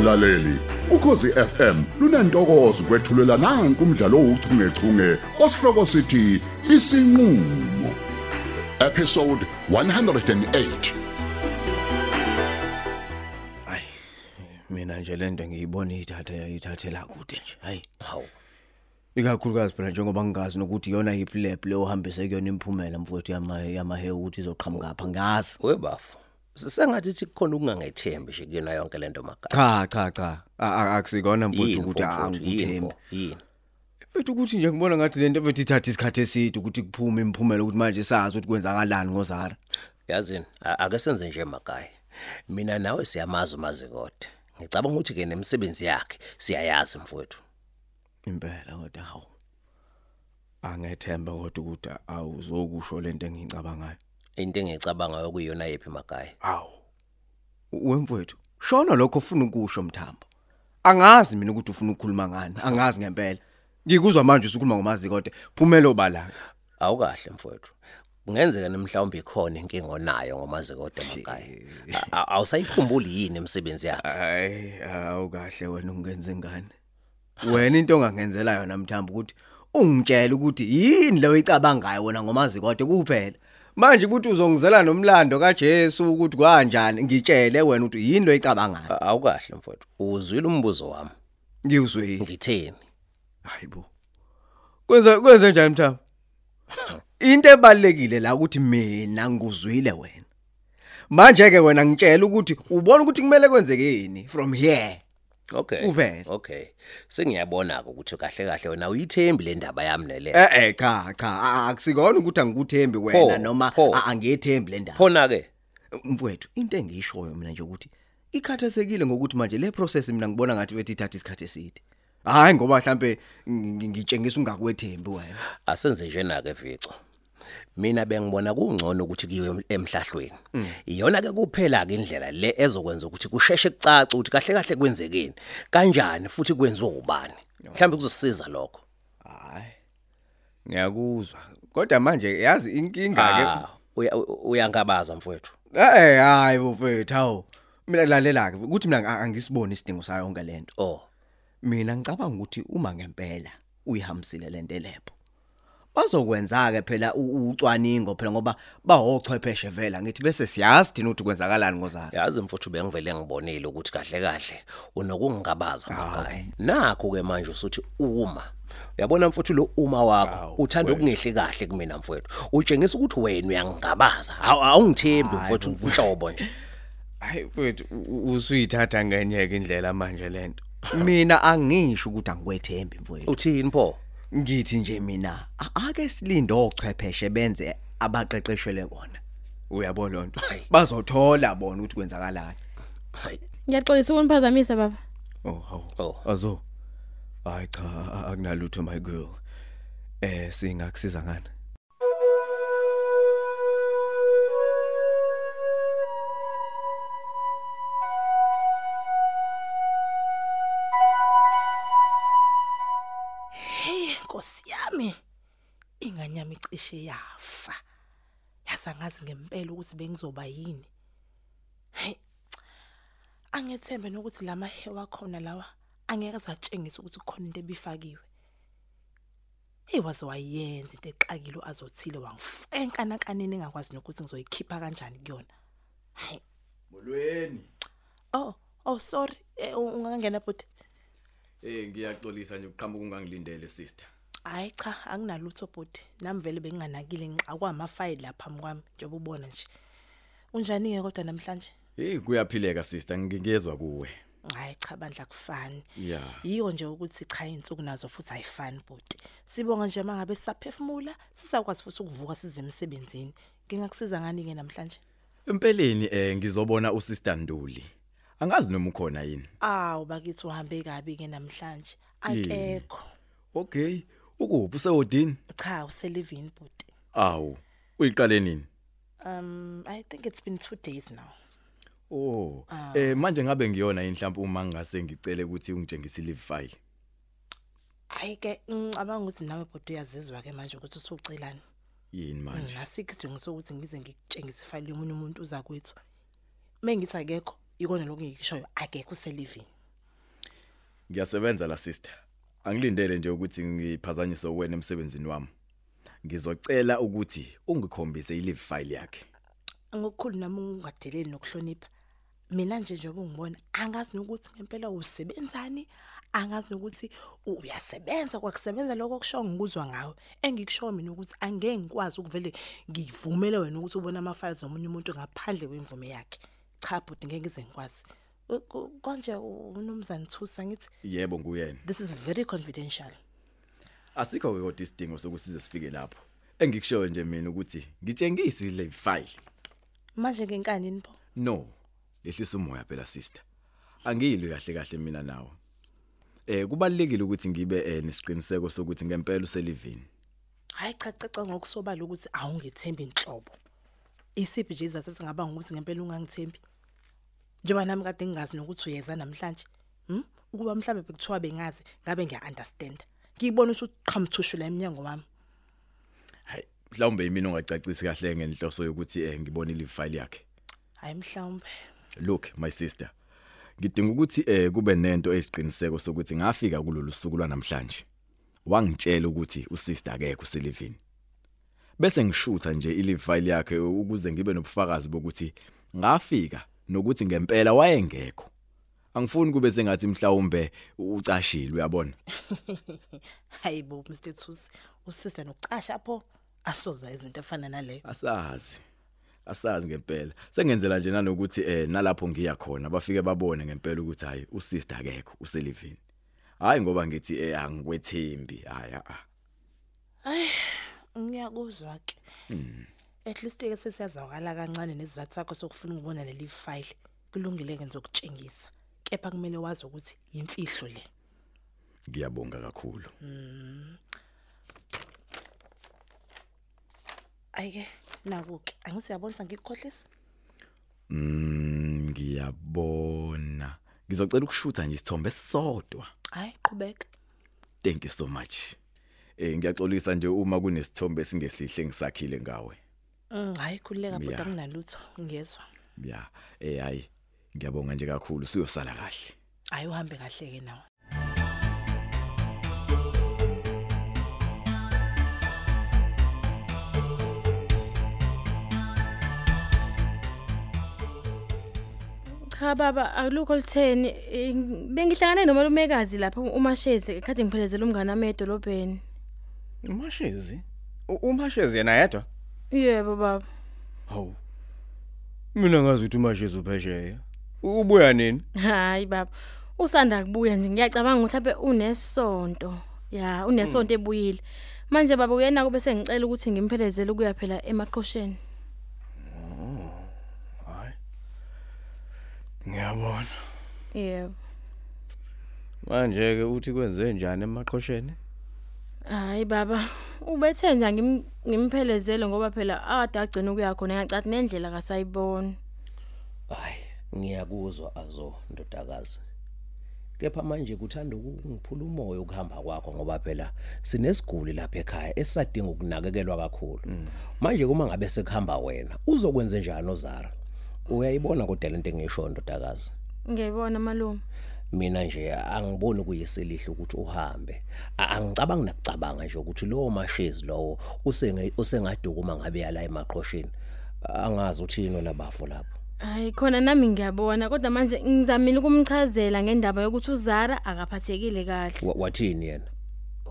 mlaleli ukhosi FM lunantokozo kwethulela nanku umdlalo ouchungechunge osihloko sithi isinqulo episode 108 Hayi mina nje lento ngiyibona ithatha yayithathela kude nje. Hayi. Hawu. Ikakhulukazi phela njengoba ngingazi nokuthi iyona yiphi lab le ohambise kuyona imphumela mfowethu yama yamahe ukuthi izoqhamuka apha ngazi. Webafu. Sisengathi thi kukhona ukungangethembi nje kuyona yonke lento makhaya. Cha cha cha. Akusikona Yini ukuthi angikuthembi. Yini? Mfowethu ukuthi nje ngibona ngathi lento mfowethu ithatha isikhathi eside ukuthi kuphume imphumela ukuthi manje sazi ukuthi kwenzakalani ngozara. Yazini, ake senze nje makhaya. Mina nawe siyamazi umazikode. Ngicabanga ukuthi ke nemisebenzi yakhe siyayazi mfowethu. Impela kodwa hawu. Angethemba kodwa ukuthi awuzokusho lento engicabangayo. Into engicabanga ukuyona yephi makhaya. Hawu. Wemfowethu, shona lokho ufuna ukusho mthambo. Angazi mina ukuthi ufuna ukukhuluma ngani, angazi ngempela. Ngikuzwa manje usukhuluma ngomazi kodwa phumelo balaka. Awukahle mfowethu. Kungenzeka nemhlawumbe ikhona inkinga onayo ngomazikode makhaya. A- a- Awusayikhumbuli yini imisebenzi yakhe? Hayi, awukahle wena ungenze ngani. Wena into ongangenzela yona mthambo ukuthi ungitshela ukuthi yini leyo icabangayo wena ngomazi kodwa kuphela. Manje ukuthi uzongizela nomlando kaJesu ukuthi kanjani ngitshele wena ukuthi yini lo icabangayo. A- Awukahle mfowethu. Uzwile umbuzo wami. Ngiyuzwile. Ngitheni? Hayibo. Kwenza kwenze njani mthambo? Into ebalekile la ukuthi mina ngikuzwile wena. Manje ke wena ngitshela ukuthi ubona ukuthi kumele kwenzekeni from here. Okay. Kuphela. Okay. Sengiyabona ukuthi kahle kahle wena uyithembi le ndaba yami nele. Eh eh cha cha akusikona ukuthi angikuthembi wena noma angiyethembi le ndaba. Khona ke Mfowethu into engiyishoyo mina nje ukuthi ikhathasekile ngokuthi manje le process mina ngibona ngathi bethi ithatha isikhathi eside. Hayi ngoba mhlambe ngi- ngitshengisa ungakwethembi wena. asenze njena ke Vico. Mina bengibona kungcono ukuthi kiwe emhlahlweni. Iyona ke kuphela ke indlela le ezokwenza ukuthi kusheshe kucace ukuthi kahle kahle kwenzekeni. Kanjani futhi kwenziwe ubani. Mhlawumbe kuzosisiza lokho. Hayi. Ngiyakuzwa. Kodwa manje yazi inkinga ke Ah, uya- uyangabaza mfowethu. Eh hayi bofethu hawo. Mina lalela ke ukuthi mina ang- angisiboni isidingo sayo yonke lento. Oh, Mina ngicabanga ukuthi uma ngempela uyihambisile lento lepo. Bazokwenza ke phela u- ucwaningo phela ngoba bawochwepheshe vela ngithi bese siyazi thina ukuthi kwenzakalani ngozana. yazi mfowethu bengivele ngibonile ukuthi kahle kahle unokungabaza makhaya. Nakho ke manje usuthi uma Uyabona mfowethu lo uma wakho Awu, uthanda wena. ukungehli kahle kumina mfowethu. Utshengisa ukuthi wena uyangabaza. Awu- Awungithembi Hayi, mfowethu bo, uhlobo nje. Hayi mfethu usuyithatha ngenyeke indlela manje lento. Mina angisho ukuthi angikwethembi mfowethu. Uthini pho? Ngithi nje mina a- ake silinde ochwepheshe benze abaqeqeshwele kona. Uyabona lonto. Hayi. Bazothola bona ukuthi kwenzakalani. Hayi. Ngiyaxolisa ukuniphazamisa baba. Oh, hawu. Oh. Azo. Hayi cha a- akunalutho my girl. Eh singakusiza ngani? Ingane yami icishe yafa. Yasangazi ngempela ukuthi bengizoba yini. Hey. Angethembe nokuthi lama hewa khona lawa angeke satshengisa ukuthi kukhona into ebifakiwe. Hey waze wayenza into exakile azothile wangifenka nakanini engakwazi nokuthi ngizoyikhipha kanjani kuyona. Hey. Molweni. Oh, oh sorry. Eh, ungangena but Eh ngiyaxolisa nje uqhamuka ungangilindele sister. Hayi cha anginalutho bhuti nami vele benginganakile ngixa kwamafayili lapha kwami njengoba ubona nje Unjani ke kodwa namhlanje Hey kuyaphileka sister ngingezwe kuwe. Hayi cha bandla kufani Yeah. Yiyo nje ukuthi cha insuku nazo futhi ayifani bhuti Sibonga nje mangabe sisaphefumula sisakwazi futhi ukuvuka size emsebenzini Ngingakusiza ngani ke namhlanje Empeleni eh ngizobona usister Nduli. Angazi noma ukhona yini. Awu bakithi uhambe kabi ke namhlanje akekho Okay. Ukuphi usewodini? cha uselivini bhuti Awu. Uyiqale nini? Um I think it's been 2 days now Oh. Eh manje ngabe ngiyona yini mhlawumbe uma ngingase ngicele ukuthi ungitshengise leave file. Hayi ke ngicabanga ukuthi nawe bhuti uyazizwa ke manje ukuthi usucelani Yini manje? Ngasikho isidingo sokuthi ngize ngikutshengise ifile yomunye umuntu uza kwethu. Mengithi akekho ikona lokho ngikishoyo akekho uselivini. Ngiyasebenza la sister. Angilindele nje ukuthi ngiphazanyiswe wena emsebenzini wami. Ngizocela ukuthi ungikhombise i-leave file yakhe. ngokukhulu nami ungadeleli nokuhlonipha. Mina nje njengoba ungibona angazi nokuthi ngempela usebenzani angazi nokuthi uyasebenza. Kwakusebenza lokho kusho ngikuzwa ngawe. Engikushoyo mina ukuthi angeke ngikwazi ukuvele ngivumele wena ukuthi ubone ama-files omunye umuntu ngaphandle kwemvume yakhe. Cha bhuti ngeke ngize ngikwazi. Konje unomzana thusa ngithi Yebo nguyena. this is very confidential Asikho ke kodwa isidingo sokusize sifike lapho. Engikushoyo nje mina ukuthi ngitshengise i-leave file. manje ngenkani nipho No, lehlisa umoya phela sister. Angiyilwe kahle kahle mina nawe. Eh kubalekile ukuthi ngibe eh, nesiqiniseko sokuthi ngempela uselivini. hayi cha caca ngokusobala ukuthi awungithembi inhlobo isiphi nje izathu singabanga ukuthi ngempela ungangithembi njengoba nami kade ngingazi nokuthi uyeza namhlanje hm ukuba mhlambe bekuthiwa bengazi ngabe ngiya understand ngiyibona ukuthi uqhamthushu la eminyango wami Hayi, mhlawumbe yimina ongacacisi kahle ngenhloso yokuthi eh ngibone i-leave file yakhe. hayi mhlawumbe Look my sister. Ngidinga ukuthi eh kube nento esiqiniseko sokuthi ngafika kulolu suku lwanamhlanje. Wangitshela ukuthi usister akekho uselivini. Bese ngishutha nje i-leave file yakhe ukuze ngibe nobufakazi bokuthi ngafika nokuthi ngempela wayengekho. Angifuni kube sengathi mhlawumbe ucashile uyabona. hayi bo Mr Thusi usister nokucasha pho asoza izinto efana naleyo Asazi. Asazi ngempela. Sengenzela nje nanokuthi eh nalapho ngiya khona bafike babone ngempela ukuthi hayi usister akekho uselivini. Hayi ngoba ngithi eh angikwethembi. Hayi a. ngiyakuzwa ke at least ke sesiyazwakala kancane nesizathu sakho sokufuna ukubona leli file kulungile ke ngizokutshengisa kepha kumele wazi ukuthi imfihlo le Ngiyabonga kakhulu. ayike naku-ke angithi yabonisa ngikukhohlisa Mm ngiyabona. Ngizocela ukushutha nje isithombe sisodwa. hayi qhubeka Thank you so much. Eh ngiyaxolisa nje uma kunesithombe singesihle ngisakhile ngawe. Mm, hayi khululeka Yeah. bhuti anginalutho ngiyezwa Ya, eh hayi. Ngiyabonga nje kakhulu siyosala kahle. hayi uhambe kahle-ke nawe Cha baba akulukho litheni eh, bengihlangane nomalumekazi lapha umasheze ekade ngiphelezela umngane wami edolobheni. Umashezi. U- Umashezi yena yedwa? Yebo baba. Hawu. Mina ngazi ukuthi umashezi uphesheya. Ubuya nini? Hayi baba. Usanda kubuya nje ngiyacabanga ukuthi mhlawumbe unesonto. Ya, unesonto ebuyile. Manje baba uyena kube sengicela ukuthi ngimphelezele ukuya phela emaqhosheni. Hayi. Ngiyabona. Yebo. Manje ke uthi kwenze njani emaqhosheni? Hayi baba, ubethe nje ngim- ngimphelezele ngoba phela ade agcina ukuya khona. Ngacathi nendlela kasayibona. hayi ngiyakuzwa azo ndodakazi. Kepha manje kuthanda ukungiphula umoya ukuhamba kwakho ngoba phela sinesiguli lapha ekhaya esisadinga ukunakekelwa kakhulu. Manje kuma ngabe sekuhamba wena uzokwenza njani ozara? Uyayibona kodwa lento engisho ndodakazi? Ngiyibona malume. Mina nje angiboni kuyiselihle ukuthi uhambe. A- angicabangi nakucabanga nje ukuthi lowo mashezi lowo usenge usengadukuma ngabe yala emaqhosheni. Angazi uthini wena bafo lapho. Hayi khona nami ngiyabona kodwa manje ngizamile ukumchazela ngendaba yokuthi uZara akaphathekile kahle. Wa- wathini yena?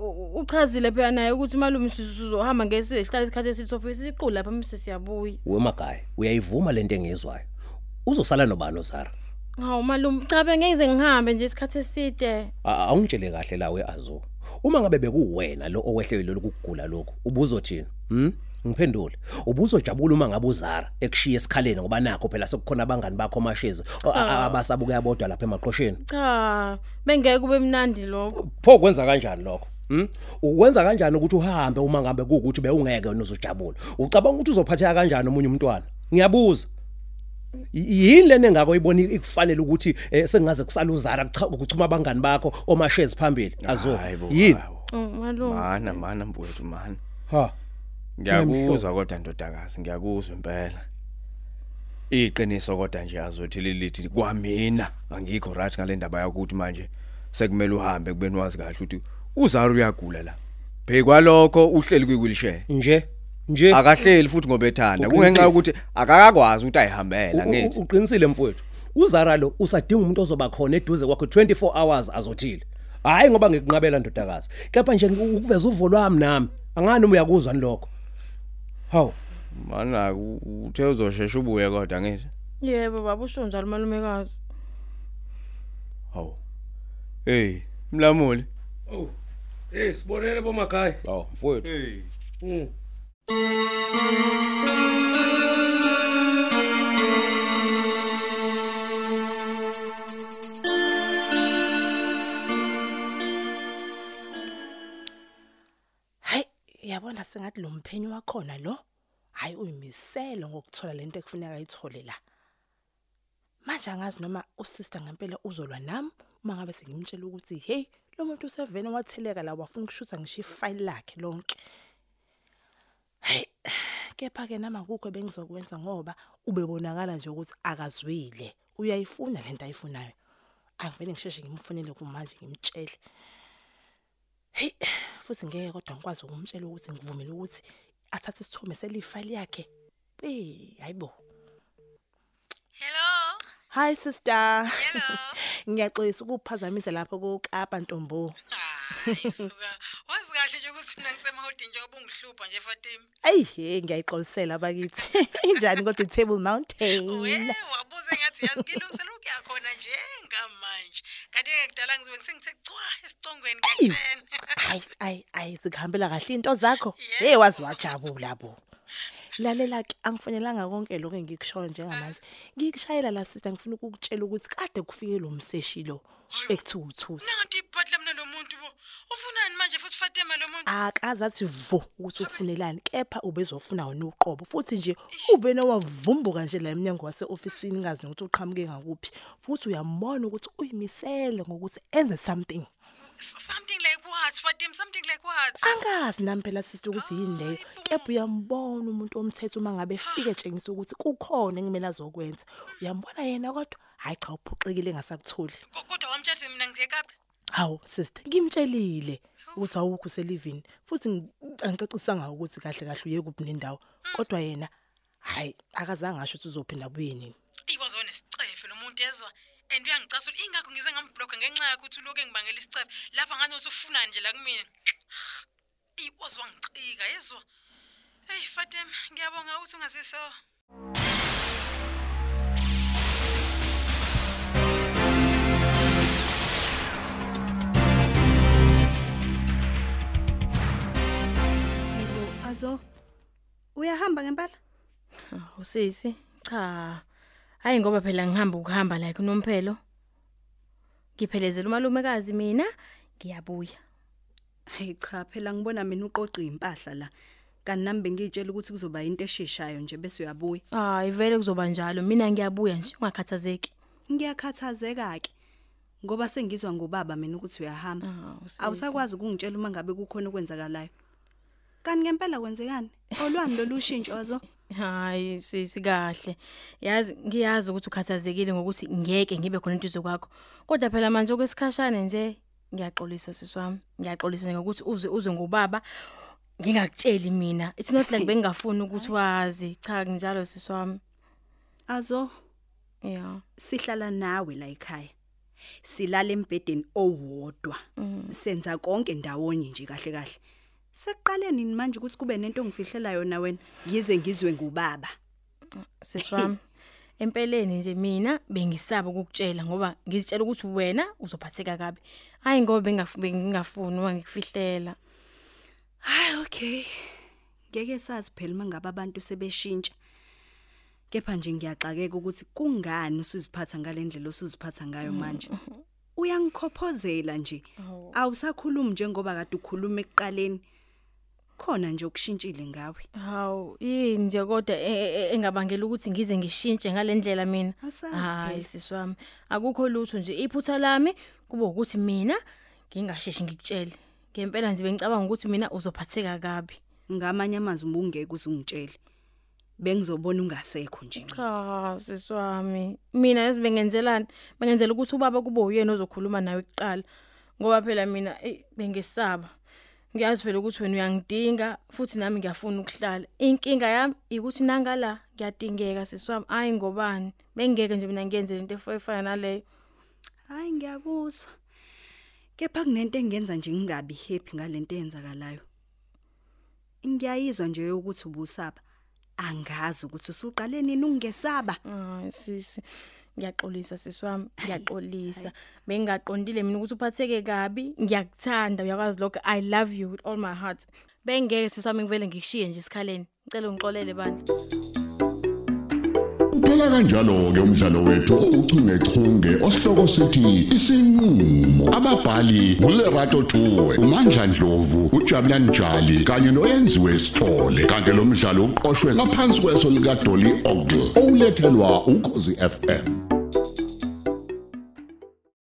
U- Uchazile phela naye ukuthi malume sizohamba ngesihlala isikhathi esithofisa isiqulu lapha mse siyabuya. wemagaya uyayivuma lento engizwayo uzosala nobani ozara Hawu malume cha bengize ngihambe nje isikhathi eside. A- awungitshele kahle lawe azo uma ngabe bekuwena lo owehlele lokugula lokho ubuzothini hm ngiphendule. Ubuzojabula uma ngabe uzara ekushiya esikhaleni ngoba nakho phela sekukhona abangani bakho mashezi abasabuka yabodwa lapha emaqhosheni Cha, bengeke kube mnandi lokho. pho kwenza kanjani lokho hm ukwenza kanjani ukuthi uhambe uma ngabe kuukuthi bewungeke wena uzojabula? Ucabanga ukuthi uzophatheka kanjani omunye umntwana? Ngiyabuza. Y- yini lena engako ibona ikufanele ukuthi eh, sengaze kusala uzara kucha- kuchuma abangani bakho omashezi phambili azo Hayi bo, yini hayi bo. Oh malume. Mana mana mfowethu mana. ha Ngiyakuzwa kodwa ndodakazi, ngiyakuzwa impela. Iqiniso kodwa nje azothi lilithi kwamina angikho right ngale ndaba yakuthi manje sekumele uhambe kubeni wazi kahle ukuthi uzara uyagula la Phekwalokho uhleli kwi-wheelchair. nje nje Akahleli futhi ngoba ethanda. Kungenxa yokuthi akakakwazi ukuthi ayihambela ngithi. uqinisile mfowethu uzara lo usadinga umuntu ozoba khona eduze kwakho 24 hours azothile hayi ngoba ngikunqabela ndodakazi kepha nje ukuveza uvo lwami nami angani uma uyakuzwa lokho hawu Mana uthe uzoshesha ubuye kodwa ngithi. Yebo baba usho njalo malumekazi. Hawu. Hey, Mlamuli. Oh. Eh sibonele bomakhaya. hawu mfowethu Hey. Mm. Hayi, yabona sengathi lo mphenyi wakhona lo. Hayi uyimisele ngokuthola lento ekufuneka ayithole la. Manje angazi noma usister ngempela uzolwa nami uma ngabe sengimtshela ukuthi hey lo muntu usevene watheleka la wafuna ukushutha ngisho ifile lakhe lonke. Hey, kepha ke nama kukho bengizokwenza ngoba ubebonakala nje ukuthi akazwile. Uyayifuna lento ayifunayo. Angivele ngisheshe ngimfunele kumanje ngimtshele. Hey, futhi ngeke kodwa ngikwazi ukumtshela ukuthi ngivumile ukuthi athathe isithombe selifile yakhe. Eh, hayibo. Hello. Hi sister. Hello. Ngiyaxolisa ukuphazamisa lapho kuKapa Ntombo. Suka. Wazi kahle nje ukuthi mina ngisemahotini njengoba ungihlupha nje Fatima. Ey, hey ngiyayixolisela bakithi. Injani kodwa iTable Mountain? We wabuze ngathi uyazilungisela ukuyakhona nje ngamanje. Kanti ke kudala ngizobe ngisengithe cwa esicongweni kanjena. Hayi, ayi, ayi sikhambela kahle into zakho. Yebo. Hey wazi wajabula bo. Lalela ke angifanelanga konke lokho engikushoyo njengamanje. Ngikushayela la sister ngifuna ukukutshela ukuthi kade kufike lo mseshi lo ekuthuthuthu. Nanti ibhadla mina lo muntu bo. Ufunani manje Fatima lo muntu? akaze athi vo ukuthi ukufunelani kepha ubezofuna wona uqobo. Futhi nje uvene wavumbuka nje la eminyango waseofisini ngazi ukuthi uqhamuke ngakuphi. Futhi uyambona ukuthi uyimisele ngokuthi enze something. Something like what? Fatima? Something like what? angazi nami phela sithi ukuthi yini leyo kepha uyambona umuntu omthetho uma ngabe efike etshengisa ukuthi kukhona engimele azokwenza. Uyambona yena kodwa? Hayi cha uphuxekile engasakutholi. Ko- Kodwa wamtshela mina ngiyekaphi? hawu sister ngimtshelile. Ukuthi awukho selivini futhi ngi- angicacisanga ukuthi kahle kahle uye kuphi nendawo kodwa yena hayi akazange asho ukuthi uzophinda buye nini Ikwazona isicefe lo muntu ezwa. And uyangicasula ingakho ngize ngamblock ngenxa yakho ukuthi uloke ngibangela isicefe. Lapha ngani uthi ufunani nje la kumina. Ikwazwa ngicika yezwa. Hey Fatima, ngiyabonga ukuthi ungaziso. Uyahamba ngempela? Usisi cha. Hayi ngoba phela ngihamba ukuhamba like unomphelo. Ngiphelezela umalumekazi mina ngiyabuya. Hayi cha, phela ngibona mina uqoqa impahla la. Kanti nami bengitshela ukuthi kuzoba into esheshayo nje bese uyabuya. Hayi vele kuzoba njalo mina ngiyabuya nje ungakhathazeki. Ngiyakhathazeka ke. Ngoba sengizwa ngobaba mina ukuthi uyahamba. Ah, usisi. Awusakwazi ukungitshela uma ngabe kukhona okwenzakalayo. Kanti ngempela kwenzekani? Olwani lolushintsho azo? Hayi sisi kahle. Yazi ngiyazi ukuthi ukhathazekile ngokuthi ngeke ngibe khona into kwakho. Kodwa phela manje okwesikhashane nje ngiyaxolisa siswami. Ngiyaxolisa ngokuthi uze uze ngobaba ngingakutsheli mina. It's not like bengingafuni ukuthi wazi. Cha njalo siswami. Azo, Yeah. sihlala nawe la ekhaya. Silala embedeni owodwa. Senza konke ndawonye nje kahle kahle. Sekuqale nini manje ukuthi kube nento ongifihlela yona wena? Ngize ngizwe ngubaba. Siswami. Empeleni nje mina bengisaba ukukutshela ngoba ngizitshela ukuthi wena uzophatheka kabi. Hayi ngoba bengingafuni wangikufihlela. Hayi okay. Ngeke sazi phela mangabe abantu sebeshintsha. Kepha nje ngiyaxakeka ukuthi kungani usuziphatha ngalendlela osuziphatha ngayo manje. Uyangikhophozela nje. Awusakhulumi njengoba kade ukhuluma ekuqaleni. Khona nje okushintshile ngawe. Hawu, yini nje kodwa e- e- e- engabangela ukuthi ngize ngishintshe ngalendlela mina. Hayi siswami, akukho lutho nje iphutha lami kube ukuthi mina ngingasheshi ngikutshele. Ngempela nje bengicabanga ukuthi mina uzophatheka kabi. Ngamanye amazwi ubungeke uzungitshele. bengizobona ungasekho nje. Cha siswami mina yazibengenzelani bengenzela ukuthi ubaba kube uyena ozokhuluma nawe kuqala ngoba phela mina bengesaba ngiyazi phela ukuthi wena uyangidinga futhi nami ngiyafuna ukuhlala inkinga yami ukuthi nangala ngiyadingeka siswami hayi ngobani bengeke nje mina ngiyenze into efana naleyo Hayi ngiyakuzwa. Kepha kunento engenza nje ngingabi happy ngalento eyenzakalayo. Ngiyayizwa nje ukuthi ubusaba. Angazi ukuthi usuqale nini ungesaba. hayi sisi ngiyaxolisa siswami ngiyaxolisa bengingaqondile mina ukuthi uphatheke kabi. Ngiyakuthanda uyakwazi lokho. I love you with all my heart. Bengeke siswami ngivele ngikushiye nje isikhaleni ngicela ungixolele bandla Uphela kanjalo ke umdlalo wethu ouchungechunge osihloko sithi isinqulo ababhali uLerato Tuwe uMandla Dlovu uJabulani Njali kanye noyenziwe Sithole. Kanti lo mdlalo uqoqwwe ngaphansi kweso lika Dolly Ogle olethelwa ukhozi FM